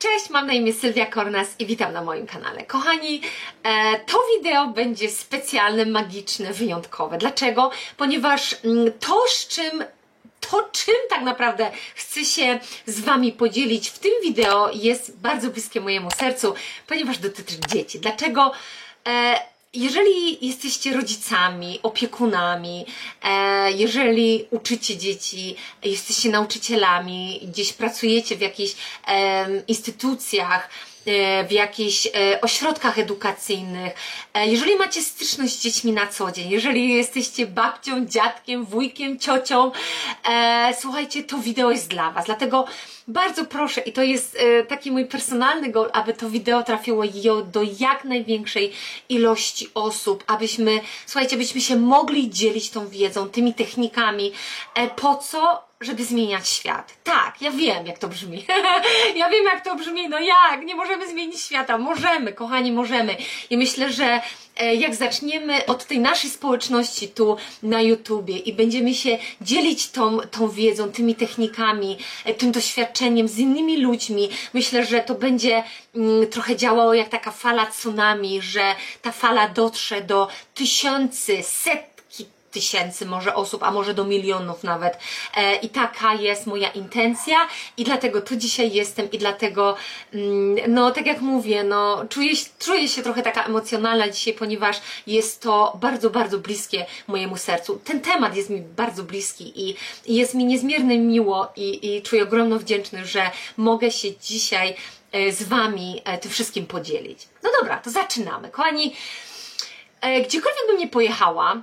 Cześć, mam na imię Sylwia Kornas i witam na moim kanale. Kochani, e, to wideo będzie specjalne, magiczne, wyjątkowe. Dlaczego? Ponieważ mm, to, z czym to, czym tak naprawdę chcę się z Wami podzielić w tym wideo, jest bardzo bliskie mojemu sercu, ponieważ dotyczy dzieci. Dlaczego? Jeżeli jesteście rodzicami, opiekunami, e, jeżeli uczycie dzieci, jesteście nauczycielami, gdzieś pracujecie w jakichś instytucjach, w jakichś e, ośrodkach edukacyjnych, e, jeżeli macie styczność z dziećmi na co dzień, jeżeli jesteście babcią, dziadkiem, wujkiem, ciocią, e, słuchajcie, to wideo jest dla Was. Dlatego bardzo proszę, i to jest e, taki mój personalny goal, aby to wideo trafiło do jak największej ilości osób, abyśmy, słuchajcie, abyśmy się mogli dzielić tą wiedzą, tymi technikami. E, po co? Żeby zmieniać świat. Tak, ja wiem, jak to brzmi. ja wiem, jak to brzmi. No jak? Nie możemy zmienić świata. Możemy, kochani, możemy. I myślę, że e, jak zaczniemy od tej naszej społeczności tu na YouTubie i będziemy się dzielić tą, tą wiedzą, tymi technikami, e, tym doświadczeniem z innymi ludźmi, myślę, że to będzie mm, trochę działało jak taka fala tsunami, że ta fala dotrze do tysięcy, setki tysięcy może osób, a może do milionów nawet. E, I taka jest moja intencja i dlatego tu dzisiaj jestem i dlatego, mm, no tak jak mówię, no czuję, czuję się trochę taka emocjonalna dzisiaj, ponieważ jest to bardzo, bardzo bliskie mojemu sercu. Ten temat jest mi bardzo bliski i, jest mi niezmiernie miło i, i czuję ogromną wdzięczność, że mogę się dzisiaj e, z Wami e, tym wszystkim podzielić. No dobra, to zaczynamy. Kochani, gdziekolwiek bym nie pojechała,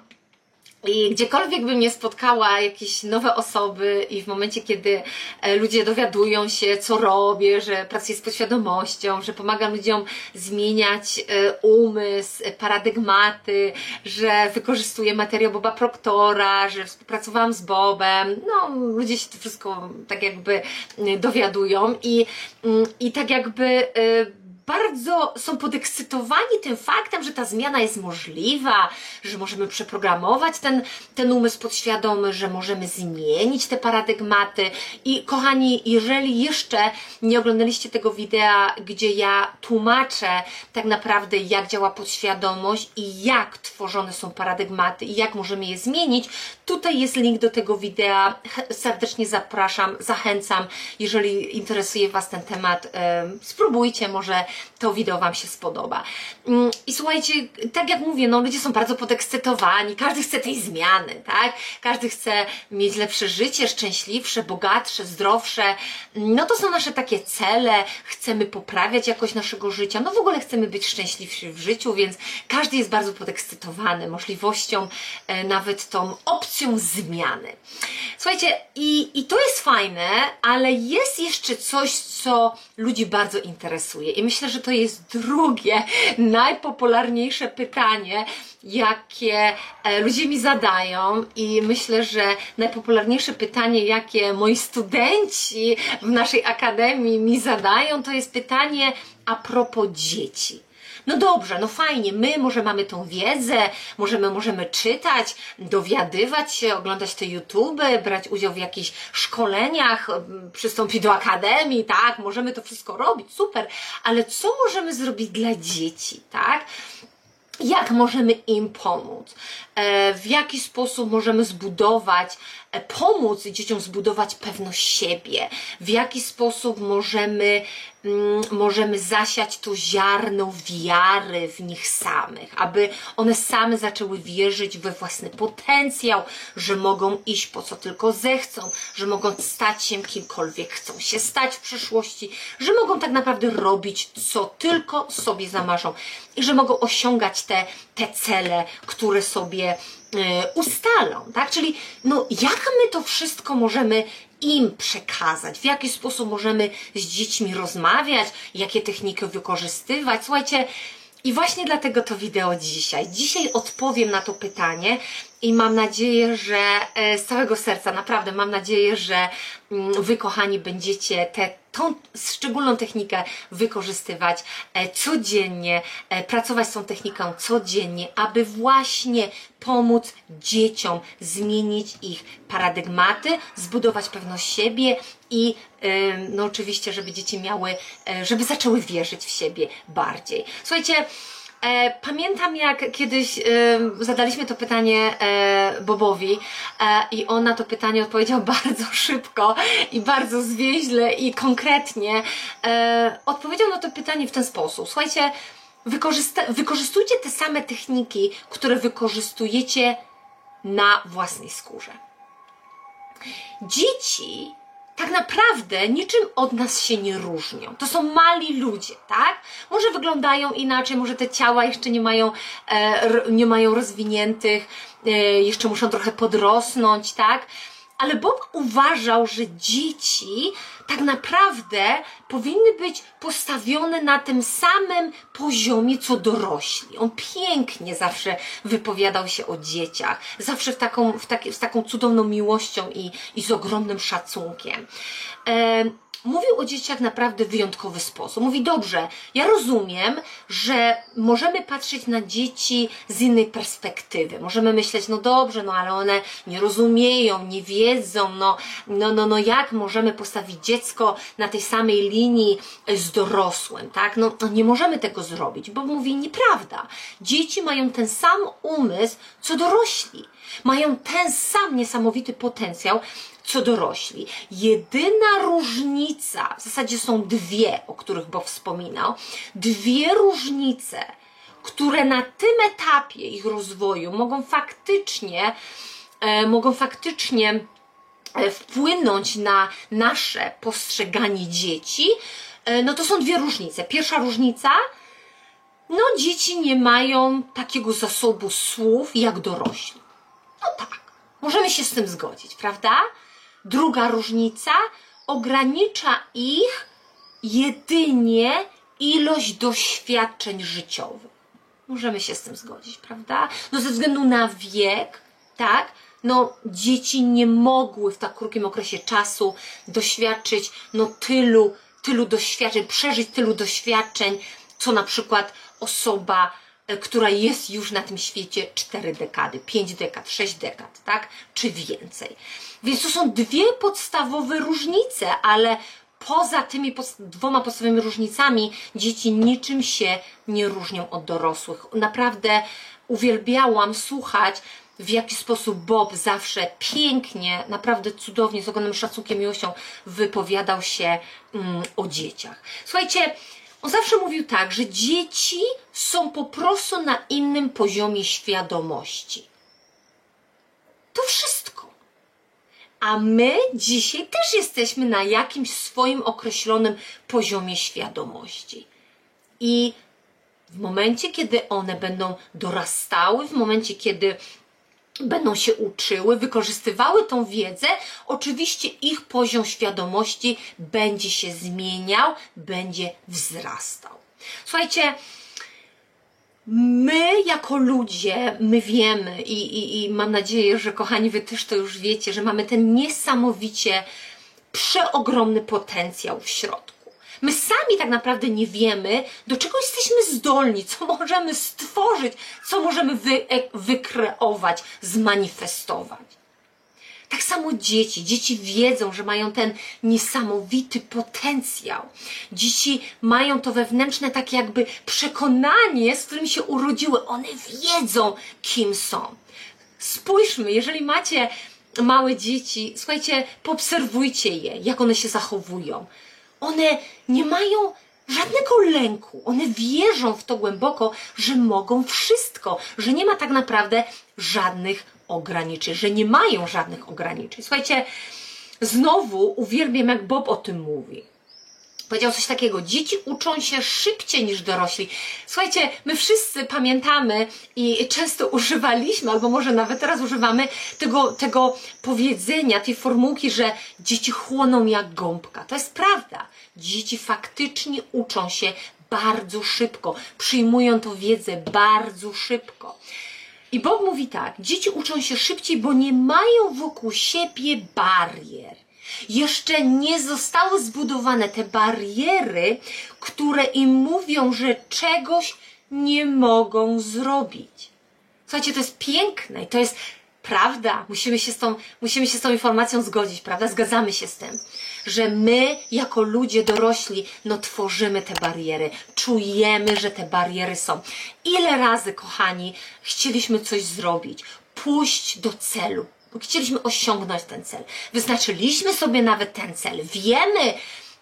i gdziekolwiek bym nie spotkała jakieś nowe osoby i w momencie, kiedy e, ludzie dowiadują się, co robię, że pracuję z podświadomością, że pomagam ludziom zmieniać e, umysł, paradygmaty, że wykorzystuję materiał Boba Proktora, że współpracowałam z Bobem, no ludzie się to wszystko tak jakby dowiadują i, mm, i tak jakby e, bardzo są podekscytowani tym faktem, że ta zmiana jest możliwa, że możemy przeprogramować ten, ten umysł podświadomy, że możemy zmienić te paradygmaty. I kochani, jeżeli jeszcze nie oglądaliście tego wideo, gdzie ja tłumaczę tak naprawdę, jak działa podświadomość i jak tworzone są paradygmaty i jak możemy je zmienić, tutaj jest link do tego wideo. Serdecznie zapraszam, zachęcam. Jeżeli interesuje Was ten temat, spróbujcie, może to wideo Wam się spodoba. Mm, I słuchajcie, tak jak mówię, no ludzie są bardzo podekscytowani, każdy chce tej zmiany, tak? Każdy chce mieć lepsze życie, szczęśliwsze, bogatsze, zdrowsze. No to są nasze takie cele, chcemy poprawiać jakość naszego życia, no w ogóle chcemy być szczęśliwsi w życiu, więc każdy jest bardzo podekscytowany możliwością, e, nawet tą opcją zmiany. Słuchajcie, i, i to jest fajne, ale jest jeszcze coś, co ludzi bardzo interesuje i myślę, że to jest drugie, najpopularniejsze pytanie, jakie e, ludzie mi zadają i myślę, że najpopularniejsze pytanie, jakie moi studenci w naszej akademii mi zadają, to jest pytanie a propos dzieci. No dobrze, no fajnie, my może mamy tą wiedzę, możemy, możemy czytać, dowiadywać się, oglądać te YouTube, brać udział w jakichś szkoleniach, przystąpić do akademii, tak, możemy to wszystko robić, super, ale co możemy zrobić dla dzieci, tak? jak możemy im pomóc, w jaki sposób możemy zbudować, e, pomóc dzieciom zbudować pewność siebie, w jaki sposób możemy Mm, możemy zasiać to ziarno wiary w nich samych, aby one same zaczęły wierzyć we własny potencjał, że mogą iść po co tylko zechcą, że mogą stać się kimkolwiek chcą się stać w przyszłości, że mogą tak naprawdę robić co tylko sobie zamarzą i że mogą osiągać te, te cele, które sobie E, ustalą, tak? Czyli no, jak my to wszystko możemy im przekazać, w jaki sposób możemy z dziećmi rozmawiać, jakie techniki wykorzystywać. Słuchajcie, i właśnie dlatego to wideo dzisiaj. Dzisiaj odpowiem na to pytanie i mam nadzieję, że e, z całego serca, naprawdę mam nadzieję, że mm, Wy, kochani, będziecie tę tą szczególną technikę wykorzystywać e, codziennie, pracować z tą techniką codziennie, aby właśnie pomóc dzieciom zmienić ich paradygmaty, zbudować pewność siebie i no oczywiście, żeby dzieci miały, żeby zaczęły wierzyć w siebie bardziej. Słuchajcie, E, pamiętam jak kiedyś e, zadaliśmy to pytanie e, Bobowi e, i on na to pytanie odpowiedział bardzo szybko i bardzo zwięźle i konkretnie. E, odpowiedział na to pytanie w ten sposób. Słuchajcie, wykorzystujcie te same techniki, które wykorzystujecie na własnej skórze. Dzieci tak naprawdę niczym od nas się nie różnią. To są mali ludzie, tak? Może wyglądają inaczej, może te ciała jeszcze nie mają, e, nie mają rozwiniętych, e, jeszcze muszą trochę podrosnąć, tak? ale Bob uważał, że dzieci tak naprawdę powinny być postawione na tym samym poziomie co dorośli. On pięknie zawsze wypowiadał się o dzieciach, zawsze w taką, w taki, z taką cudowną miłością i, i z ogromnym szacunkiem. E, mówił o dzieciach naprawdę w wyjątkowy sposób. Mówi, dobrze, ja rozumiem, że możemy patrzeć na dzieci z innej perspektywy. Możemy myśleć, no dobrze, no ale one nie rozumieją, nie wiedzą, no, no, no, no jak możemy postawić dziecko na tej samej linii z dorosłym, tak? No, no nie możemy tego zrobić, bo mówi nieprawda. Dzieci mają ten sam umysł, co dorośli. Mają ten sam niesamowity potencjał, co dorośli. Jedyna różnica, w zasadzie są dwie, o których Bob wspominał, dwie różnice, które na tym etapie ich rozwoju mogą faktycznie, e, mogą faktycznie wpłynąć na nasze postrzeganie dzieci, e, no to są dwie różnice. Pierwsza różnica, no dzieci nie mają takiego zasobu słów jak dorośli. No tak, możemy się z tym zgodzić, prawda? Druga różnica ogranicza ich jedynie ilość doświadczeń życiowych. Możemy się z tym zgodzić, prawda? No ze względu na wiek, tak? No dzieci nie mogły w tak krótkim okresie czasu doświadczyć no tylu, tylu doświadczeń, przeżyć tylu doświadczeń, co na przykład osoba E, która jest już na tym świecie 4 dekady, 5 dekad, 6 dekad, tak? Czy więcej. Więc to są dwie podstawowe różnice, ale poza tymi dwoma podstawowymi różnicami dzieci niczym się nie różnią od dorosłych. Naprawdę uwielbiałam słuchać, w jaki sposób Bob zawsze pięknie, naprawdę cudownie, z ogromnym szacunkiem miłością wypowiadał się mm, o dzieciach. Słuchajcie, on zawsze mówił tak, że dzieci są po prostu na innym poziomie świadomości. To wszystko. A my dzisiaj też jesteśmy na jakimś swoim określonym poziomie świadomości. I w momencie, kiedy one będą dorastały, w momencie, kiedy będą się uczyły, wykorzystywały tą wiedzę, oczywiście ich poziom świadomości będzie się zmieniał, będzie wzrastał. Słuchajcie, my jako ludzie, my wiemy i, i, i mam nadzieję, że kochani, wy też to już wiecie, że mamy ten niesamowicie przeogromny potencjał w środku. My sami tak naprawdę nie wiemy, do czego jesteśmy zdolni, co możemy stworzyć, co możemy wy, e, wykreować, zmanifestować. Tak samo dzieci. Dzieci wiedzą, że mają ten niesamowity potencjał. Dzieci mają to wewnętrzne tak jakby przekonanie, z którym się urodziły. One wiedzą, kim są. Spójrzmy, jeżeli macie małe dzieci, słuchajcie, poobserwujcie je, jak one się zachowują. One nie mają żadnego lęku. One wierzą w to głęboko, że mogą wszystko, że nie ma tak naprawdę żadnych ograniczeń, że nie mają żadnych ograniczeń. Słuchajcie, znowu uwielbiam, jak Bob o tym mówi. Powiedział coś takiego: dzieci uczą się szybciej niż dorośli. Słuchajcie, my wszyscy pamiętamy i często używaliśmy, albo może nawet teraz używamy tego, tego powiedzenia, tej formułki, że dzieci chłoną jak gąbka. To jest prawda. Dzieci faktycznie uczą się bardzo szybko, przyjmują tą wiedzę bardzo szybko. I Bob mówi tak: dzieci uczą się szybciej, bo nie mają wokół siebie barier. Jeszcze nie zostały zbudowane te bariery, które im mówią, że czegoś nie mogą zrobić. Słuchajcie, to jest piękne i to jest prawda. Musimy się, z tą, musimy się z tą informacją zgodzić, prawda? Zgadzamy się z tym, że my, jako ludzie dorośli, no tworzymy te bariery, czujemy, że te bariery są. Ile razy, kochani, chcieliśmy coś zrobić, pójść do celu, chcieliśmy osiągnąć ten cel. Wyznaczyliśmy sobie nawet ten cel. Wiemy,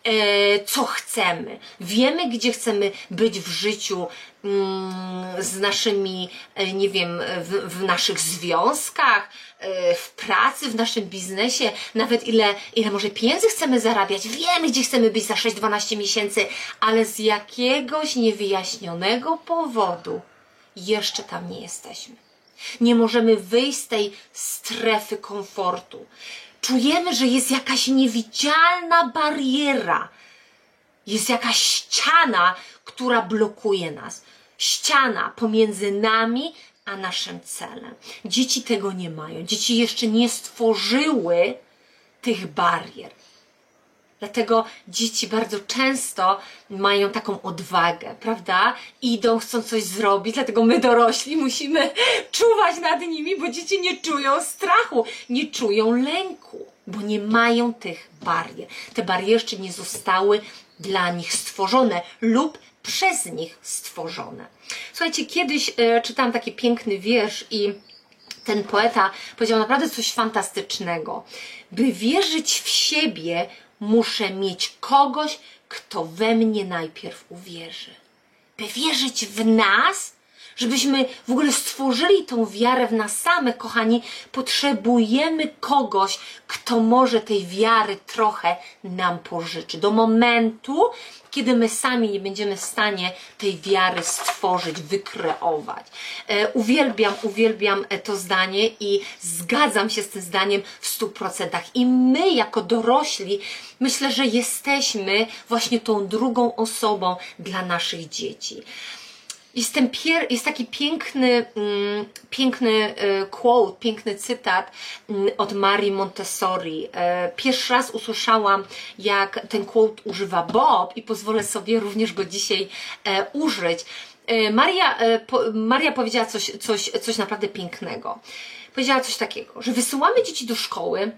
e, co chcemy. Wiemy, gdzie chcemy być w życiu mm, z naszymi, e, nie wiem, w, w naszych związkach, e, w pracy, w naszym biznesie, nawet ile, ile może pieniędzy chcemy zarabiać. Wiemy, gdzie chcemy być za 6-12 miesięcy, ale z jakiegoś niewyjaśnionego powodu jeszcze tam nie jesteśmy. Nie możemy wyjść z tej strefy komfortu. Czujemy, że jest jakaś niewidzialna bariera, jest jakaś ściana, która blokuje nas. Ściana pomiędzy nami a naszym celem. Dzieci tego nie mają. Dzieci jeszcze nie stworzyły tych barier. Dlatego dzieci bardzo często mają taką odwagę, prawda? Idą, chcą coś zrobić, dlatego my dorośli musimy czuwać nad nimi, bo dzieci nie czują strachu, nie czują lęku, bo nie mają tych barier. Te bariery jeszcze nie zostały dla nich stworzone lub przez nich stworzone. Słuchajcie, kiedyś e, czytałam taki piękny wiersz i ten poeta powiedział naprawdę coś fantastycznego. By wierzyć w siebie, muszę mieć kogoś, kto we mnie najpierw uwierzy. By wierzyć w nas, żebyśmy w ogóle stworzyli tą wiarę w nas same, kochani, potrzebujemy kogoś, kto może tej wiary trochę nam pożyczy. Do momentu, kiedy my sami nie będziemy w stanie tej wiary stworzyć, wykreować. E, uwielbiam, uwielbiam e, to zdanie i zgadzam się z tym zdaniem w stu procentach. I my, jako dorośli, myślę, że jesteśmy właśnie tą drugą osobą dla naszych dzieci. Jest, ten pier, jest taki piękny, mm, piękny e, quote, piękny cytat mm, od Marii Montessori. E, pierwszy raz usłyszałam, jak ten quote używa Bob i pozwolę sobie również go dzisiaj e, użyć. Maria, Maria powiedziała coś, coś, coś naprawdę pięknego. Powiedziała coś takiego, że wysyłamy dzieci do szkoły,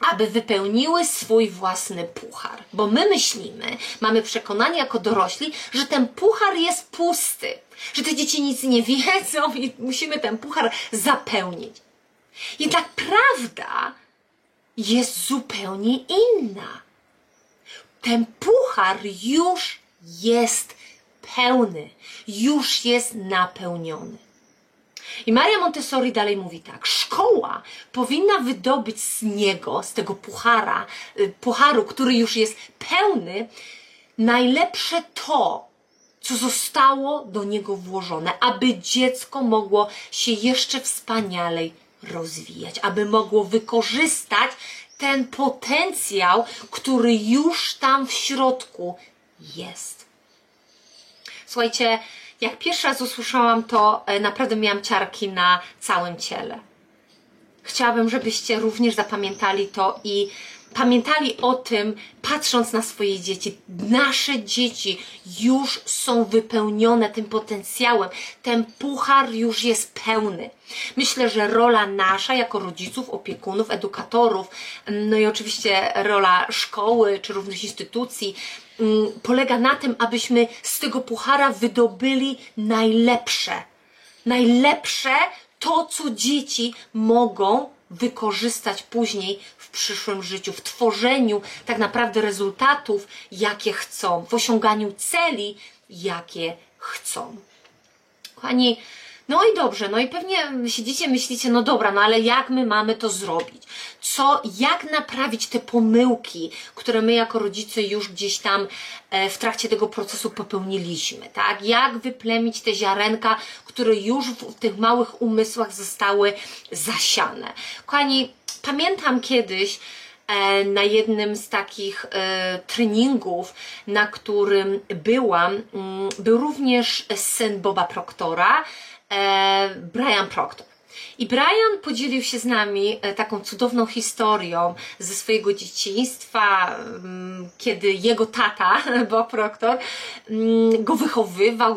aby wypełniły swój własny puchar. Bo my myślimy, mamy przekonanie jako dorośli, że ten puchar jest pusty, że te dzieci nic nie wiedzą i musimy ten puchar zapełnić. Jednak prawda jest zupełnie inna. Ten puchar już jest pełny, już jest napełniony. I Maria Montessori dalej mówi tak: szkoła powinna wydobyć z niego, z tego puchara, y, pucharu, który już jest pełny, najlepsze to, co zostało do niego włożone, aby dziecko mogło się jeszcze wspanialej rozwijać, aby mogło wykorzystać ten potencjał, który już tam w środku jest. Słuchajcie, jak pierwszy raz usłyszałam to, e, naprawdę miałam ciarki na całym ciele. Chciałabym, żebyście również zapamiętali to i pamiętali o tym, patrząc na swoje dzieci. Nasze dzieci już są wypełnione tym potencjałem. Ten puchar już jest pełny. Myślę, że rola nasza jako rodziców, opiekunów, edukatorów, no i oczywiście rola szkoły czy również instytucji, polega na tym, abyśmy z tego puchara wydobyli najlepsze. Najlepsze to, co dzieci mogą wykorzystać później w przyszłym życiu, w tworzeniu tak naprawdę rezultatów, jakie chcą, w osiąganiu celi, jakie chcą. Kochani, no i dobrze, no i pewnie siedzicie, myślicie, no dobra, no ale jak my mamy to zrobić? Co, jak naprawić te pomyłki, które my jako rodzice już gdzieś tam e, w trakcie tego procesu popełniliśmy, tak? Jak wyplemić te ziarenka, które już w, tych małych umysłach zostały zasiane? Kochani, pamiętam kiedyś, e, na jednym z takich e, treningów, na którym byłam, mm, był również syn Boba Proktora, Brian Proctor. I Brian podzielił się z nami e, taką cudowną historią ze swojego dzieciństwa, mm, kiedy jego tata, Bob Proctor, mm, go wychowywał,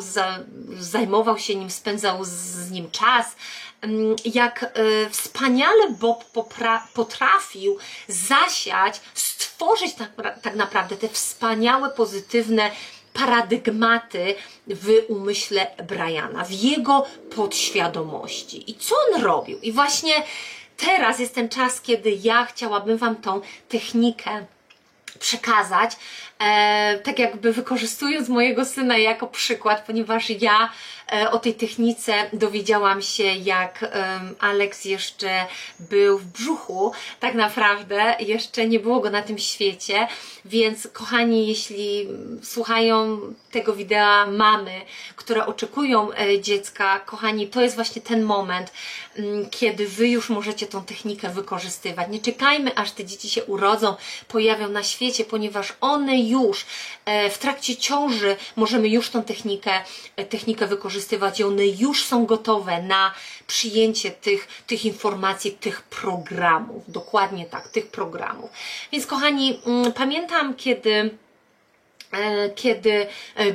zajmował się nim, spędzał z nim czas mm, jak e, wspaniale Bob potrafił zasiać, stworzyć tak, tak naprawdę te wspaniałe, pozytywne paradygmaty w umyśle Briana, w jego podświadomości. I co on robił? I właśnie teraz jest ten czas, kiedy ja chciałabym Wam tą technikę przekazać, e, tak jakby wykorzystując mojego syna jako przykład, ponieważ ja o tej technice dowiedziałam się, jak e, Alex jeszcze był w brzuchu, tak naprawdę jeszcze nie było go na tym świecie, więc kochani, jeśli słuchają tego wideo mamy, które oczekują e, dziecka, kochani, to jest właśnie ten moment, mm, kiedy Wy już możecie tą technikę wykorzystywać. Nie czekajmy, aż te dzieci się urodzą, pojawią na świecie, ponieważ one już e, w trakcie ciąży możemy już tą technikę, e, technikę wykorzystywać i one już są gotowe na przyjęcie tych, tych informacji, tych programów. Dokładnie tak, tych programów. Więc kochani, mm, pamiętam kiedy e, kiedy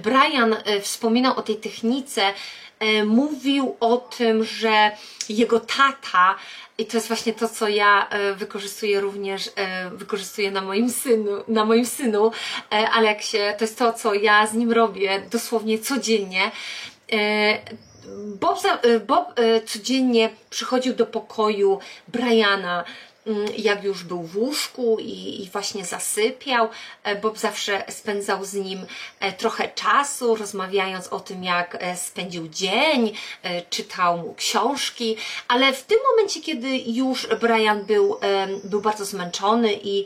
Brian wspominał o tej technice, mówił o tym, że jego tata i to jest właśnie to, co ja e, wykorzystuję również, e, wykorzystuję na moim synu, na moim synu e, Aleksie. To jest to, co ja z nim robię dosłownie codziennie. Bob, Bob codziennie przychodził do pokoju Briana, Mm, jak już był w łóżku i, właśnie zasypiał. E, Bob zawsze spędzał z nim e, trochę czasu, rozmawiając o tym, jak e, spędził dzień, czytał mu książki, ale w tym momencie, kiedy już Brian był, był bardzo zmęczony i,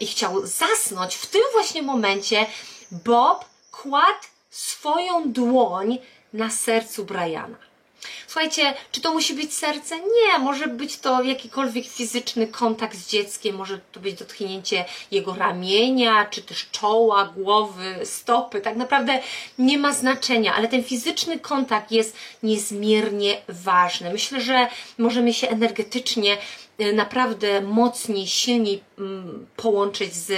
i chciał zasnąć, w tym właśnie momencie Bob kładł swoją dłoń na sercu Briana. Słuchajcie, czy to musi być serce? Nie, może być to jakikolwiek fizyczny kontakt z dzieckiem, może to być dotknięcie jego ramienia, czy też czoła, głowy, stopy. Tak naprawdę nie ma znaczenia, ale ten fizyczny kontakt jest niezmiernie ważny. Myślę, że możemy się energetycznie e, naprawdę mocniej, silniej mm, połączyć z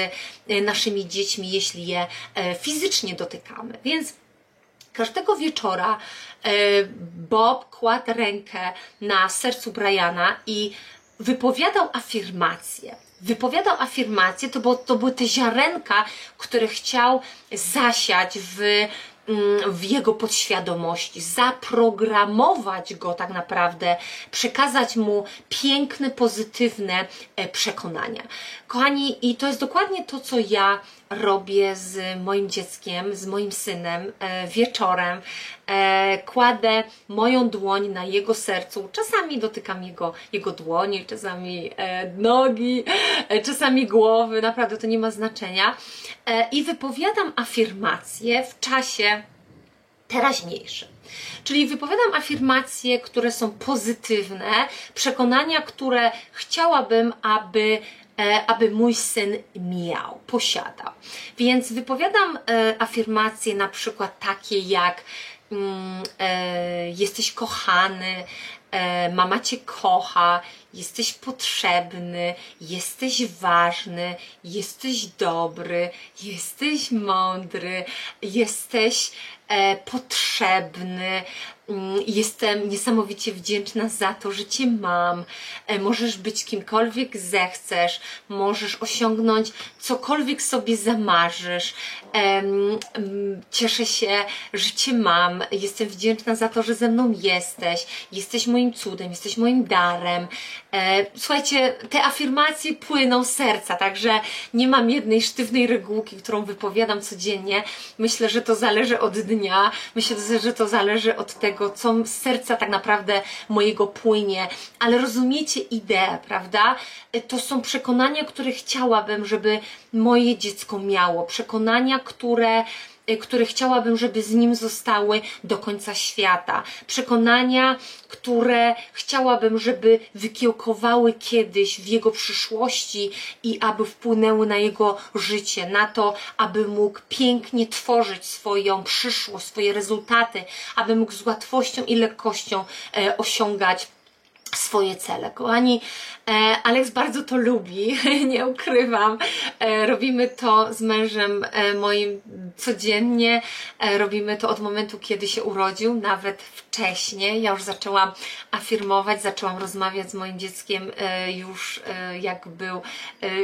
e, naszymi dziećmi, jeśli je e, fizycznie dotykamy. Więc każdego wieczora e, Bob kładł rękę na sercu Briana i wypowiadał afirmacje. Wypowiadał afirmacje, to, było, to były te ziarenka, które chciał zasiać w w jego podświadomości, zaprogramować go tak naprawdę, przekazać mu piękne, pozytywne e, przekonania. Kochani, i to jest dokładnie to, co ja robię z moim dzieckiem, z moim synem e, wieczorem. E, kładę moją dłoń na jego sercu, czasami dotykam jego, jego dłoni, czasami nogi, czasami głowy, naprawdę to nie ma znaczenia. I wypowiadam afirmacje w czasie teraźniejszym. Czyli wypowiadam afirmacje, które są pozytywne, przekonania, które chciałabym, aby e, aby mój syn miał, posiadał. Więc wypowiadam e, afirmacje na przykład takie jak mm, e, jesteś kochany, mama cię kocha, jesteś potrzebny, jesteś ważny, jesteś dobry, jesteś mądry, jesteś e, potrzebny, jestem niesamowicie wdzięczna za to, że Cię mam. E, możesz być kimkolwiek zechcesz, możesz osiągnąć cokolwiek sobie zamarzysz. Cieszę się, że Cię mam. Jestem wdzięczna za to, że ze mną jesteś. Jesteś moim cudem, jesteś moim darem. E, słuchajcie, te afirmacje płyną z serca, także nie mam jednej sztywnej regułki, którą wypowiadam codziennie. Myślę, że to zależy od dnia. Myślę, że to zależy od tego, tego, co z serca tak naprawdę mojego płynie, ale rozumiecie ideę, prawda? To są przekonania, które chciałabym, żeby moje dziecko miało. Przekonania, które y, które chciałabym, żeby z nim zostały do końca świata. Przekonania, które chciałabym, żeby wykiełkowały kiedyś w jego przyszłości i aby wpłynęły na jego życie, na to, aby mógł pięknie tworzyć swoją przyszłość, swoje rezultaty, aby mógł z łatwością i lekkością e, osiągać swoje cele. Kochani, e, Alex bardzo to lubi, nie ukrywam. E, robimy to z mężem e, moim codziennie. Robimy to od momentu, kiedy się urodził, nawet wcześniej. Ja już zaczęłam afirmować, zaczęłam rozmawiać z moim dzieckiem już jak był,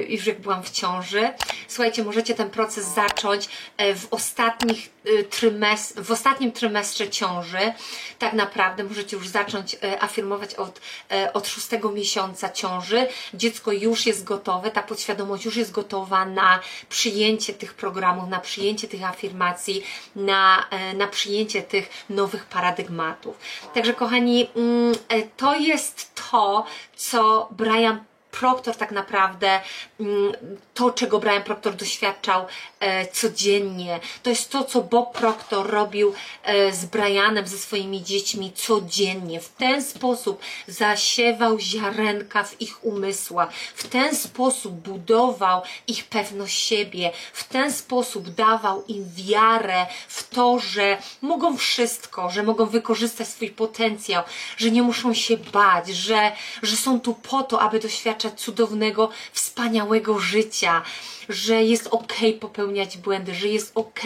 już jak byłam w ciąży. Słuchajcie, możecie ten proces zacząć w ostatnich trymest w ostatnim trymestrze ciąży. Tak naprawdę możecie już zacząć afirmować od E, od szóstego miesiąca ciąży dziecko już jest gotowe, ta podświadomość już jest gotowa na przyjęcie tych programów, na przyjęcie tych afirmacji, na, na przyjęcie tych nowych paradygmatów. Także kochani, mm, to jest to, co Brian Proctor tak naprawdę, mm, to czego Brian Proctor doświadczał e, codziennie, to jest to, co Bob Proctor robił e, z Brianem, ze swoimi dziećmi codziennie. W ten sposób zasiewał ziarenka w ich umysłach, w ten sposób budował ich pewność siebie, w ten sposób dawał im wiarę w to, że mogą wszystko, że mogą wykorzystać swój potencjał, że nie muszą się bać, że, że są tu po to, aby doświadczać doświadczać cudownego, wspaniałego życia, że jest ok popełniać błędy, że jest ok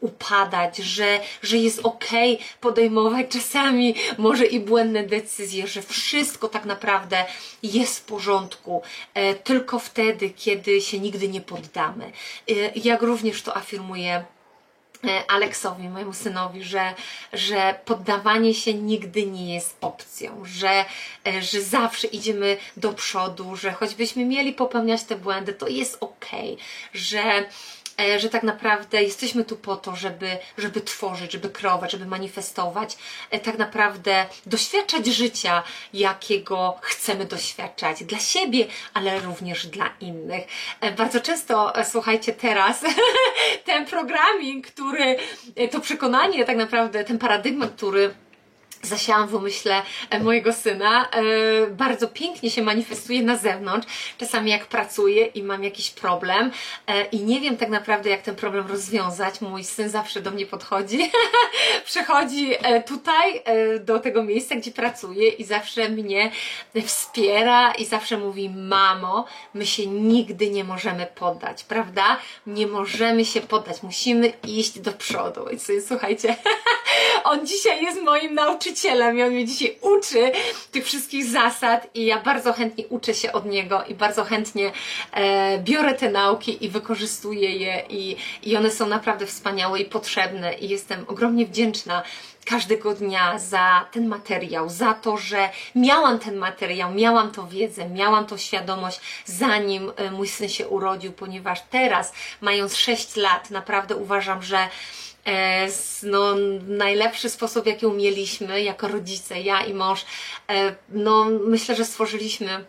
upadać, że, że jest ok podejmować czasami może i błędne decyzje, że wszystko tak naprawdę jest w porządku, e, tylko wtedy, kiedy się nigdy nie poddamy. E, jak również to afirmuję E, Aleksowi, mojemu synowi, że, że poddawanie się nigdy nie jest opcją, że, e, że zawsze idziemy do przodu, że choćbyśmy mieli popełniać te błędy, to jest ok, że E, że tak naprawdę jesteśmy tu po to, żeby, żeby tworzyć, żeby kreować, żeby manifestować, e, tak naprawdę doświadczać życia, jakiego chcemy doświadczać dla siebie, ale również dla innych. E, bardzo często, słuchajcie, teraz ten programming, który, to przekonanie, tak naprawdę, ten paradygmat, który zasiałam w umyśle e, mojego syna, e, bardzo pięknie się manifestuje na zewnątrz. Czasami jak pracuję i mam jakiś problem e, i nie wiem tak naprawdę jak ten problem rozwiązać, mój syn zawsze do mnie podchodzi, przychodzi tutaj do tego miejsca, gdzie pracuję i zawsze mnie wspiera i zawsze mówi mamo, my się nigdy nie możemy poddać, prawda? Nie możemy się poddać, musimy iść do przodu. I słuchajcie, on dzisiaj jest moim nauczycielem nauczycielem i on mnie dzisiaj uczy tych wszystkich zasad i ja bardzo chętnie uczę się od niego i bardzo chętnie e, biorę te nauki i wykorzystuję je i, i one są naprawdę wspaniałe i potrzebne i jestem ogromnie wdzięczna każdego dnia za ten materiał, za to, że miałam ten materiał, miałam tą wiedzę, miałam tą świadomość, zanim e, mój syn się urodził, ponieważ teraz, mając 6 lat, naprawdę uważam, że no, najlepszy sposób, jaki umieliśmy jako rodzice, ja i mąż, e, no myślę, że stworzyliśmy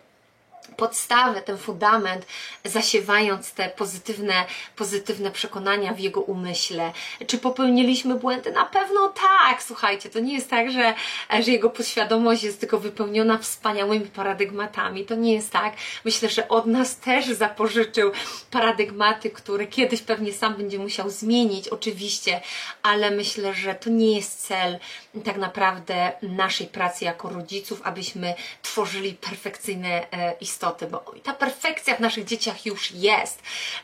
podstawę, ten fundament, zasiewając te pozytywne, pozytywne przekonania w jego umyśle. Czy popełniliśmy błędy? Na pewno tak, słuchajcie, to nie jest tak, że, że jego podświadomość jest tylko wypełniona wspaniałymi paradygmatami. To nie jest tak. Myślę, że od nas też zapożyczył paradygmaty, które kiedyś pewnie sam będzie musiał zmienić, oczywiście, ale myślę, że to nie jest cel tak naprawdę naszej pracy jako rodziców, abyśmy tworzyli perfekcyjne e, istoty bo ta perfekcja w naszych dzieciach już jest.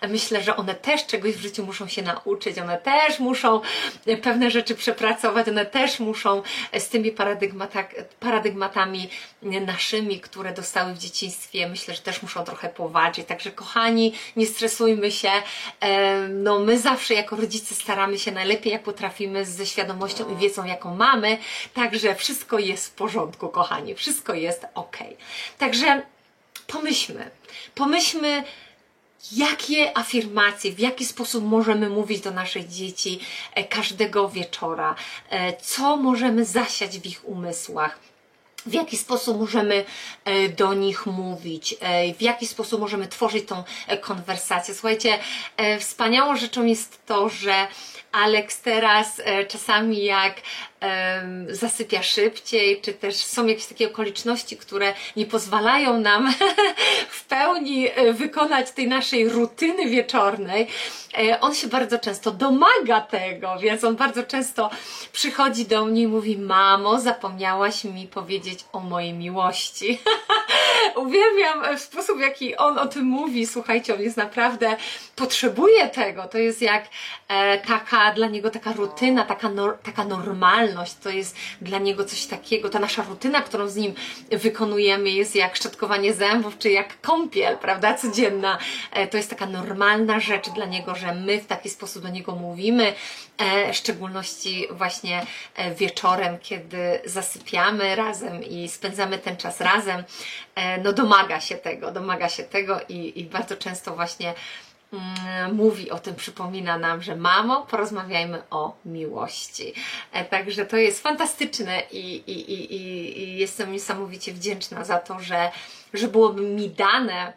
Myślę, że one też czegoś w życiu muszą się nauczyć, one też muszą pewne rzeczy przepracować, one też muszą z tymi paradygmatami naszymi, które dostały w dzieciństwie, myślę, że też muszą trochę powalczyć. Także kochani, nie stresujmy się. No, my zawsze jako rodzice staramy się najlepiej, jak potrafimy, ze świadomością i wiedzą, jaką mamy. Także wszystko jest w porządku, kochani. Wszystko jest ok. Także pomyślmy, pomyślmy, jakie afirmacje, w jaki sposób możemy mówić do naszych dzieci e, każdego wieczora, e, co możemy zasiać w ich umysłach w jaki sposób możemy e, do nich mówić, w jaki sposób możemy tworzyć tą konwersację. Słuchajcie, wspaniałą rzeczą jest to, że Alex teraz czasami jak zasypia szybciej, czy też są jakieś takie okoliczności, które nie pozwalają nam w pełni wykonać tej naszej rutyny wieczornej, on się bardzo często domaga tego, więc on bardzo często przychodzi do mnie i mówi: Mamo, zapomniałaś mi powiedzieć o mojej miłości. Uwielbiam sposób, w jaki on o tym mówi. Słuchajcie, on jest naprawdę, potrzebuje tego. To jest jak e, dla niego taka rutyna, taka, taka normalność. To jest dla niego coś takiego. Ta nasza rutyna, którą z nim wykonujemy, jest jak szczotkowanie zębów, czy jak kąpiel, prawda, codzienna. E, to jest taka normalna rzecz dla niego, że my w taki sposób do niego mówimy, e, w szczególności właśnie e, wieczorem, kiedy zasypiamy razem i spędzamy ten czas razem. No domaga się tego, domaga się tego i, i bardzo często właśnie mówi o tym, przypomina nam, że mamo, porozmawiajmy o miłości. E, także to jest fantastyczne i, i, i, i jestem niesamowicie wdzięczna za to, że, że byłoby mi dane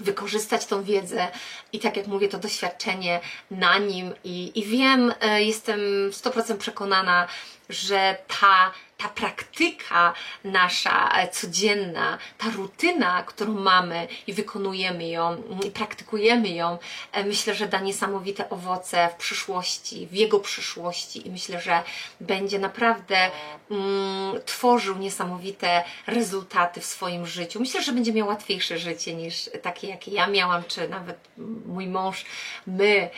wykorzystać tą wiedzę i tak jak mówię, to doświadczenie na nim i, i wiem, e, jestem 100% przekonana, że ta ta praktyka nasza e, codzienna, ta rutyna, którą mamy i wykonujemy ją, i praktykujemy ją, e, myślę, że da niesamowite owoce w przyszłości, w jego przyszłości i myślę, że będzie naprawdę mm, tworzył niesamowite rezultaty w swoim życiu. Myślę, że będzie miał łatwiejsze życie niż takie, jakie ja miałam, czy nawet mój mąż, my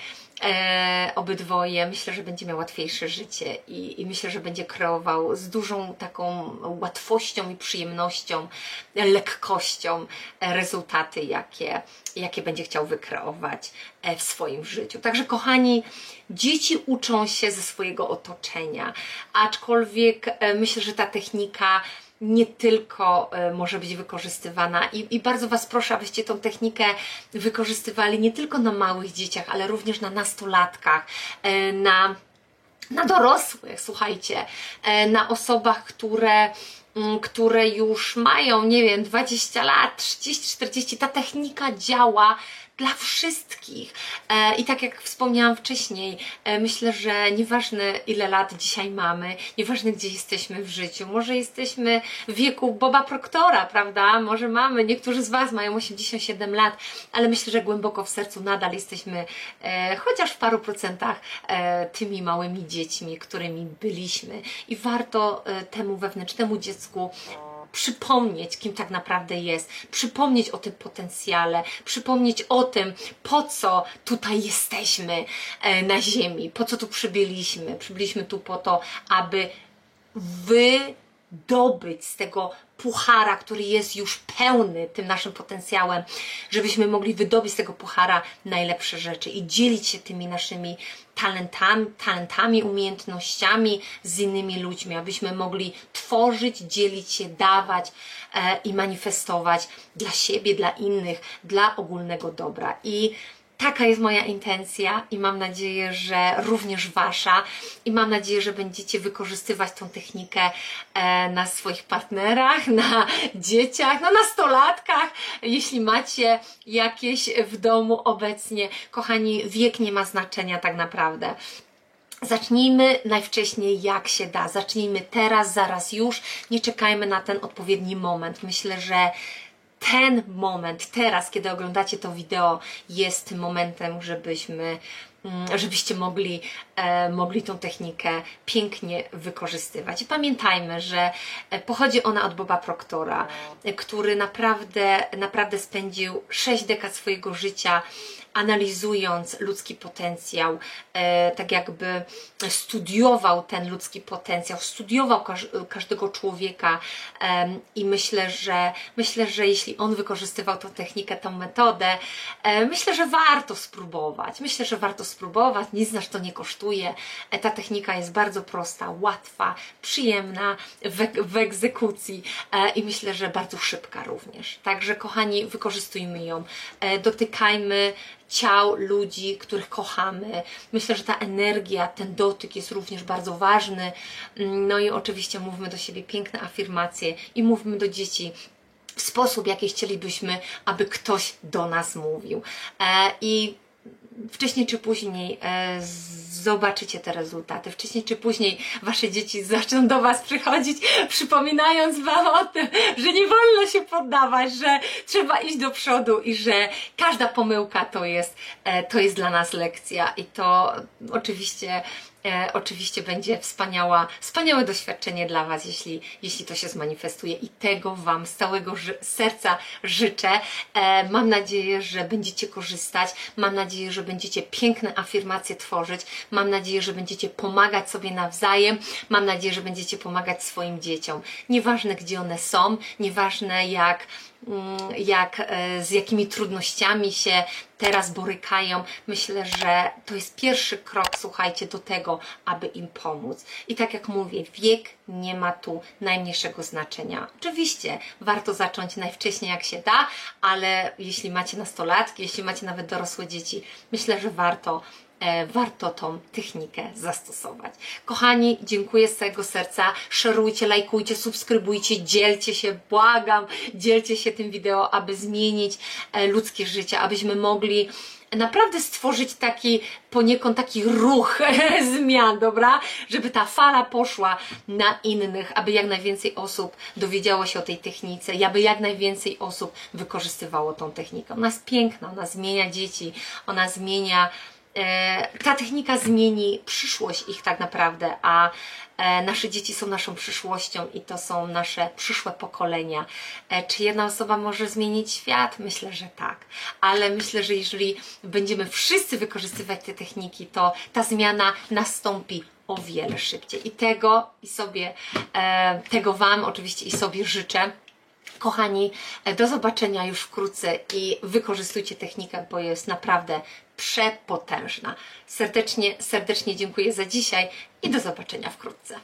e, obydwoje, myślę, że będzie miał łatwiejsze życie i, i myślę, że będzie kreował z dużą taką łatwością i przyjemnością, lekkością rezultaty, jakie, jakie będzie chciał wykreować e, w swoim życiu. Także, kochani, dzieci uczą się ze swojego otoczenia, aczkolwiek e, myślę, że ta technika nie tylko e, może być wykorzystywana. I, i bardzo Was proszę, abyście tą technikę wykorzystywali nie tylko na małych dzieciach, ale również na nastolatkach, e, na, na dorosłych, słuchajcie, e, na osobach, które mm, które już mają, nie wiem, 20 lat, 30, 40, ta technika działa dla wszystkich. E, I tak jak wspomniałam wcześniej, e, myślę, że nieważne ile lat dzisiaj mamy, nieważne gdzie jesteśmy w życiu, może jesteśmy w wieku Boba Proktora, prawda? Może mamy, niektórzy z Was mają 87 lat, ale myślę, że głęboko w sercu nadal jesteśmy e, chociaż w paru procentach tymi małymi dziećmi, którymi byliśmy. I warto temu wewnętrznemu dziecku przypomnieć, kim tak naprawdę jest, przypomnieć o tym potencjale, przypomnieć o tym, po co tutaj jesteśmy e, na Ziemi, po co tu przybyliśmy. Przybyliśmy tu po to, aby wydobyć z tego puchara, który jest już pełny tym naszym potencjałem, żebyśmy mogli wydobyć z tego puchara najlepsze rzeczy i dzielić się tymi naszymi talentami, talentami, umiejętnościami z innymi ludźmi, abyśmy mogli tworzyć, dzielić się, dawać e, i manifestować dla siebie, dla innych, dla ogólnego dobra. I Taka jest moja intencja i mam nadzieję, że również Wasza i mam nadzieję, że będziecie wykorzystywać tą technikę e, na swoich partnerach, na dzieciach, na nastolatkach, jeśli macie jakieś w domu obecnie. Kochani, wiek nie ma znaczenia tak naprawdę. Zacznijmy najwcześniej jak się da. Zacznijmy teraz, zaraz już. Nie czekajmy na ten odpowiedni moment. Myślę, że ten moment, teraz, kiedy oglądacie to wideo, jest momentem, żebyśmy mm, żebyście mogli, e, mogli tą technikę pięknie wykorzystywać. Pamiętajmy, że e, pochodzi ona od Boba Proktora, e, który naprawdę, naprawdę spędził 6 dekad swojego życia analizując ludzki potencjał, e, tak jakby studiował ten ludzki potencjał, studiował każ każdego człowieka i myślę, że myślę, że jeśli on wykorzystywał tą technikę, tą metodę, e, myślę, że warto spróbować. Myślę, że warto spróbować, nic nas to nie kosztuje. E, ta technika jest bardzo prosta, łatwa, przyjemna w, w egzekucji i myślę, że bardzo szybka również. Także kochani, wykorzystujmy ją, dotykajmy ciał ludzi, których kochamy. Myślę, że ta energia, ten dotyk jest również bardzo ważny. No i oczywiście mówmy do siebie piękne afirmacje i mówmy do dzieci w sposób, jaki chcielibyśmy, aby ktoś do nas mówił. E, I wcześniej czy później e, zobaczycie te rezultaty. Wcześniej czy później wasze dzieci zaczną do was przychodzić, przypominając wam o tym, że nie wolno się poddawać, że trzeba iść do przodu i że każda pomyłka to jest, e, to jest dla nas lekcja i to oczywiście E, oczywiście będzie wspaniała, wspaniałe doświadczenie dla Was, jeśli, jeśli to się zmanifestuje i tego Wam z całego ży- serca życzę. E, mam nadzieję, że będziecie korzystać, mam nadzieję, że będziecie piękne afirmacje tworzyć, mam nadzieję, że będziecie pomagać sobie nawzajem, mam nadzieję, że będziecie pomagać swoim dzieciom. Nieważne gdzie one są, nieważne jak jak, e, z jakimi trudnościami się teraz borykają. Myślę, że to jest pierwszy krok, słuchajcie, do tego, aby im pomóc. I tak jak mówię, wiek nie ma tu najmniejszego znaczenia. Oczywiście warto zacząć najwcześniej jak się da, ale jeśli macie nastolatki, jeśli macie nawet dorosłe dzieci, myślę, że warto warto tą technikę zastosować. Kochani, dziękuję z całego serca. Szerujcie, lajkujcie, subskrybujcie, dzielcie się, błagam, dzielcie się tym wideo, aby zmienić e, ludzkie życie, abyśmy mogli naprawdę stworzyć taki poniekąd taki ruch zmian, dobra? Żeby ta fala poszła na innych, aby jak najwięcej osób dowiedziało się o tej technice i aby jak najwięcej osób wykorzystywało tą technikę. Ona jest piękna, ona zmienia dzieci, ona zmienia e, ta technika zmieni przyszłość ich tak naprawdę, a e, nasze dzieci są naszą przyszłością i to są nasze przyszłe pokolenia. E, Czy jedna osoba może zmienić świat? Myślę, że tak, ale myślę, że jeżeli będziemy wszyscy wykorzystywać te techniki, to ta zmiana nastąpi o wiele szybciej. I tego i sobie, e, tego Wam oczywiście i sobie życzę. Kochani, e, do zobaczenia już wkrótce i wykorzystujcie technikę, bo jest naprawdę przepotężna. Serdecznie, serdecznie dziękuję za dzisiaj i do zobaczenia wkrótce.